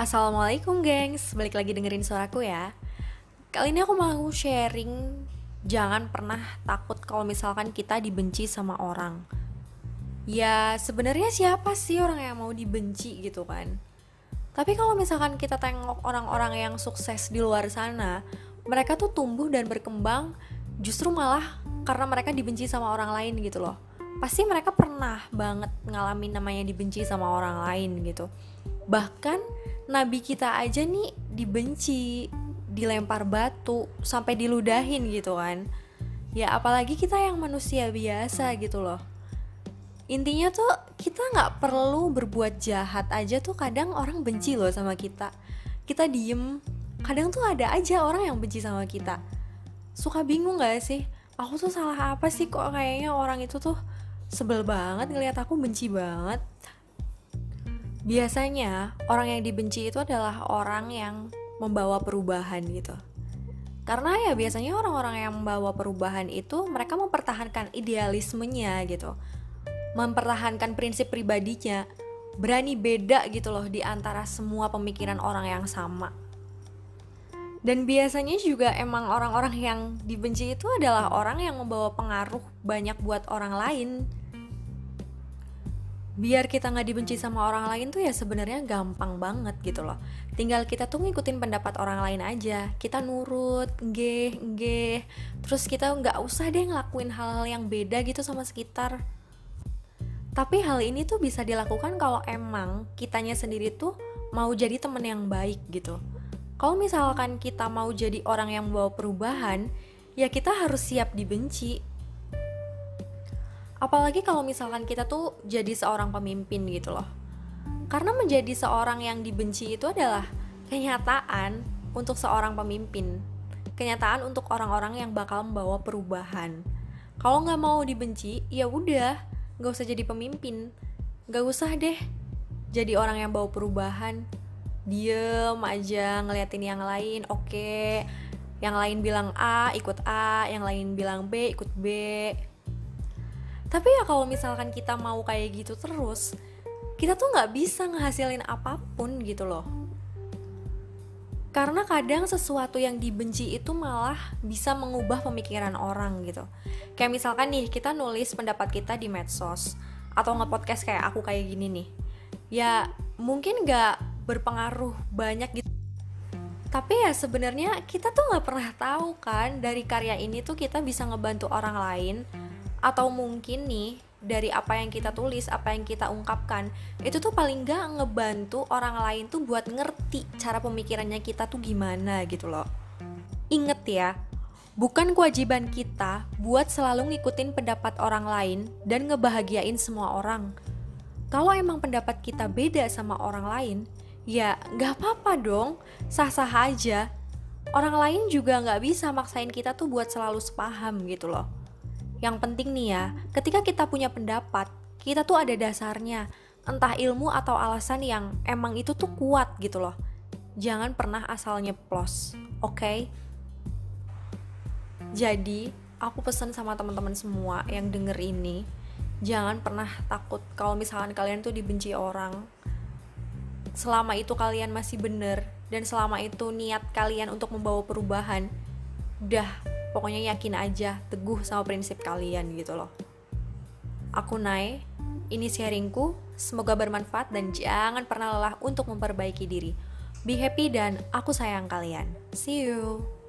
Assalamualaikum gengs, balik lagi dengerin suaraku ya. Kali ini aku mau sharing Jangan pernah takut kalau misalkan kita dibenci sama orang. Ya sebenarnya siapa sih orang yang mau dibenci gitu kan? Tapi kalau misalkan kita tengok orang-orang yang sukses di luar sana Mereka tuh tumbuh dan berkembang Justru malah karena mereka dibenci sama orang lain gitu loh. Pasti mereka pernah banget ngalamin namanya dibenci sama orang lain gitu Bahkan nabi kita aja nih dibenci dilempar batu sampai diludahin gitu kan. Ya apalagi kita yang manusia biasa gitu loh. Intinya tuh kita nggak perlu berbuat jahat aja tuh kadang orang benci loh sama kita. Kita diem kadang tuh ada aja orang yang benci sama kita. Suka bingung gak sih? Aku tuh salah apa sih kok kayaknya orang itu tuh sebel banget ngeliat aku benci banget biasanya orang yang dibenci itu adalah orang yang membawa perubahan gitu. Karena ya biasanya orang-orang yang membawa perubahan itu mereka mempertahankan idealismenya gitu. Mempertahankan prinsip pribadinya, berani beda gitu loh di antara semua pemikiran orang yang sama. Dan biasanya juga emang orang-orang yang dibenci itu adalah orang yang membawa pengaruh banyak buat orang lain biar kita nggak dibenci sama orang lain tuh ya sebenarnya gampang banget gitu loh. Tinggal kita tuh ngikutin pendapat orang lain aja. Kita nurut nggih nggih terus kita nggak usah deh ngelakuin hal-hal yang beda gitu sama sekitar. Tapi hal ini tuh bisa dilakukan kalau emang kitanya sendiri tuh mau jadi temen yang baik gitu. Kalau misalkan kita mau jadi orang yang membawa perubahan ya kita harus siap dibenci apalagi kalau misalkan kita tuh jadi seorang pemimpin gitu loh. Karena menjadi seorang yang dibenci itu adalah kenyataan untuk seorang pemimpin. Kenyataan untuk orang-orang yang bakal membawa perubahan. Kalau nggak mau dibenci ya udah nggak usah jadi pemimpin. Nggak usah deh jadi orang yang bawa perubahan. Diem aja ngeliatin yang lain oke. Okay. yang lain bilang A ikut A. Yang lain bilang B ikut B tapi ya kalau misalkan kita mau kayak gitu terus kita tuh nggak bisa ngehasilin apa pun gitu loh. Karena kadang sesuatu yang dibenci itu malah bisa mengubah pemikiran orang gitu. Kayak misalkan nih kita nulis pendapat kita di medsos atau nge-podcast kayak aku kayak gini nih. Ya mungkin nggak berpengaruh banyak gitu. Tapi ya sebenarnya kita tuh nggak pernah tahu kan dari karya ini tuh kita bisa ngebantu orang lain atau mungkin nih dari apa yang kita tulis, apa yang kita ungkapkan, itu tuh paling gak ngebantu orang lain tuh buat ngerti cara pemikirannya kita tuh gimana gitu loh. Ingat ya, bukan kewajiban kita buat selalu ngikutin pendapat orang lain dan ngebahagiain semua orang. Kalau emang pendapat kita beda sama orang lain, ya gak apa-apa dong, sah-sah aja. Orang lain juga gak bisa maksain kita tuh buat selalu sepaham gitu loh yang penting nih ya, ketika kita punya pendapat, kita tuh ada dasarnya, entah ilmu atau alasan yang emang itu tuh kuat gitu loh. Jangan pernah asal nyeplos, oke? Okay? Jadi, aku pesan sama teman-teman semua yang denger ini, jangan pernah takut kalau misalkan kalian tuh dibenci orang. Selama itu kalian masih bener dan selama itu niat kalian untuk membawa perubahan, udah pokoknya yakin aja teguh sama prinsip kalian gitu loh. Aku Nai ini sharingku. Semoga bermanfaat dan jangan pernah lelah untuk memperbaiki diri. Be happy dan aku sayang kalian. See you